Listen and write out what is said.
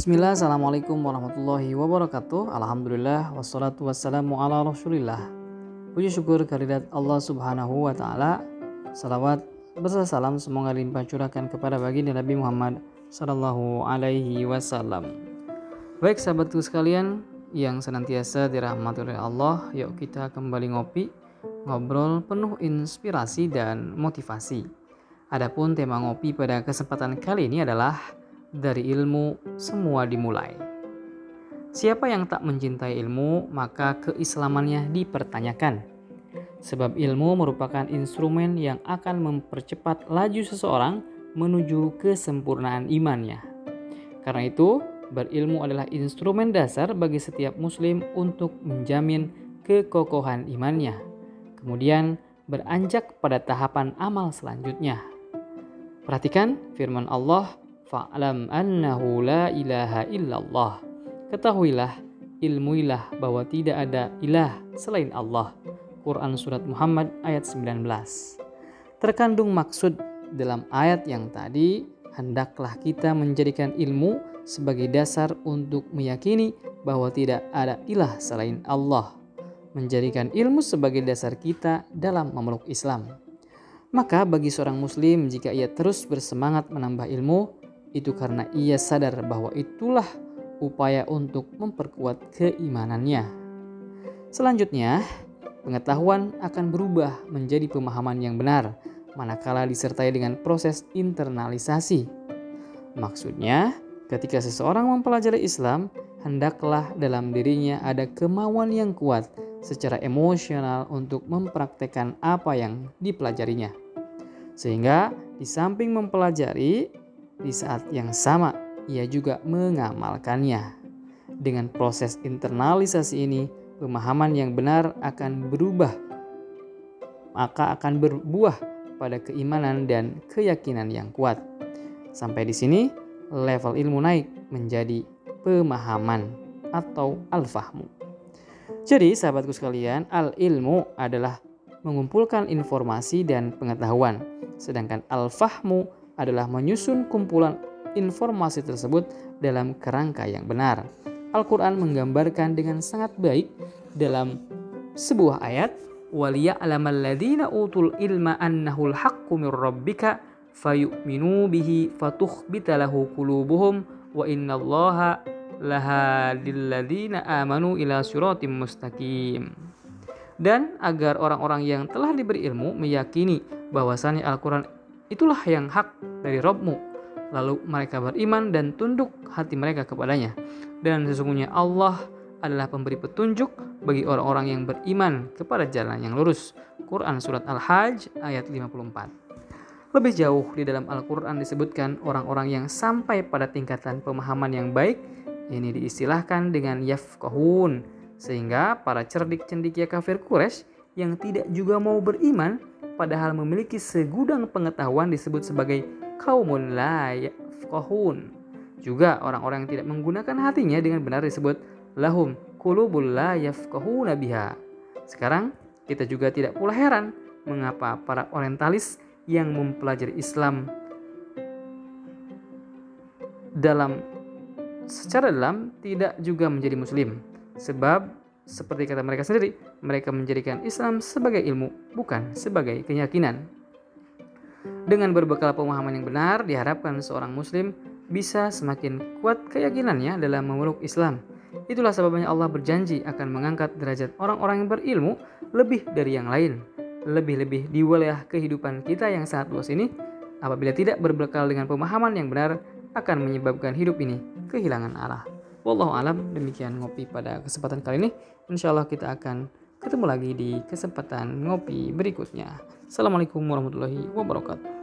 Bismillah, Assalamualaikum warahmatullahi wabarakatuh. Alhamdulillah, wassalatu wassalamu ala rasulillah. Puji syukur kehadirat Allah subhanahu wa ta'ala. Salawat beserta salam semoga limpah curahkan kepada baginda Nabi Muhammad Sallallahu alaihi wasallam. Baik sahabatku sekalian yang senantiasa dirahmati oleh Allah Yuk kita kembali ngopi Ngobrol penuh inspirasi dan motivasi. Adapun tema ngopi pada kesempatan kali ini adalah dari ilmu semua dimulai. Siapa yang tak mencintai ilmu, maka keislamannya dipertanyakan. Sebab ilmu merupakan instrumen yang akan mempercepat laju seseorang menuju kesempurnaan imannya. Karena itu, berilmu adalah instrumen dasar bagi setiap muslim untuk menjamin kekokohan imannya. Kemudian beranjak pada tahapan amal selanjutnya. Perhatikan firman Allah Fa'lam annahu la ilaha illallah. Ketahuilah, ilmuilah bahwa tidak ada ilah selain Allah. Quran Surat Muhammad ayat 19. Terkandung maksud dalam ayat yang tadi, hendaklah kita menjadikan ilmu sebagai dasar untuk meyakini bahwa tidak ada ilah selain Allah. Menjadikan ilmu sebagai dasar kita dalam memeluk Islam. Maka bagi seorang muslim jika ia terus bersemangat menambah ilmu, itu karena ia sadar bahwa itulah upaya untuk memperkuat keimanannya. Selanjutnya, pengetahuan akan berubah menjadi pemahaman yang benar manakala disertai dengan proses internalisasi. Maksudnya, ketika seseorang mempelajari Islam, hendaklah dalam dirinya ada kemauan yang kuat secara emosional untuk mempraktekkan apa yang dipelajarinya. Sehingga di samping mempelajari, di saat yang sama, ia juga mengamalkannya. Dengan proses internalisasi ini, pemahaman yang benar akan berubah, maka akan berbuah pada keimanan dan keyakinan yang kuat. Sampai di sini, level ilmu naik menjadi pemahaman atau al-fahmu. Jadi, sahabatku sekalian, al-ilmu adalah mengumpulkan informasi dan pengetahuan, sedangkan al-fahmu adalah menyusun kumpulan informasi tersebut dalam kerangka yang benar. Al-Quran menggambarkan dengan sangat baik dalam sebuah ayat وَلِيَعْلَمَ الَّذِينَ أُوتُوا الْإِلْمَ أَنَّهُ الْحَقُّ مِنْ رَبِّكَ فَيُؤْمِنُوا بِهِ فَتُخْبِتَ لَهُ قُلُوبُهُمْ وَإِنَّ اللَّهَ لَهَادِي الَّذِينَ آمَنُوا إِلَى صِرَاطٍ مُسْتَقِيمٍ dan agar orang-orang yang telah diberi ilmu meyakini bahwasannya Al-Quran itulah yang hak dari Robmu. Lalu mereka beriman dan tunduk hati mereka kepadanya. Dan sesungguhnya Allah adalah pemberi petunjuk bagi orang-orang yang beriman kepada jalan yang lurus. Quran Surat Al-Hajj ayat 54. Lebih jauh di dalam Al-Quran disebutkan orang-orang yang sampai pada tingkatan pemahaman yang baik ini diistilahkan dengan yafqahun sehingga para cerdik cendikia kafir Quraisy yang tidak juga mau beriman padahal memiliki segudang pengetahuan disebut sebagai kaumun la yafqahun. Juga orang-orang yang tidak menggunakan hatinya dengan benar disebut lahum qulubul la yafqahuna biha. Sekarang kita juga tidak pula heran mengapa para orientalis yang mempelajari Islam dalam secara dalam tidak juga menjadi muslim sebab seperti kata mereka sendiri, mereka menjadikan Islam sebagai ilmu, bukan sebagai keyakinan. Dengan berbekal pemahaman yang benar, diharapkan seorang muslim bisa semakin kuat keyakinannya dalam memeluk Islam. Itulah sebabnya Allah berjanji akan mengangkat derajat orang-orang yang berilmu lebih dari yang lain. Lebih-lebih di wilayah kehidupan kita yang sangat luas ini, apabila tidak berbekal dengan pemahaman yang benar, akan menyebabkan hidup ini kehilangan arah. Wallahu alam demikian ngopi pada kesempatan kali ini. Insya Allah kita akan ketemu lagi di kesempatan ngopi berikutnya. Assalamualaikum warahmatullahi wabarakatuh.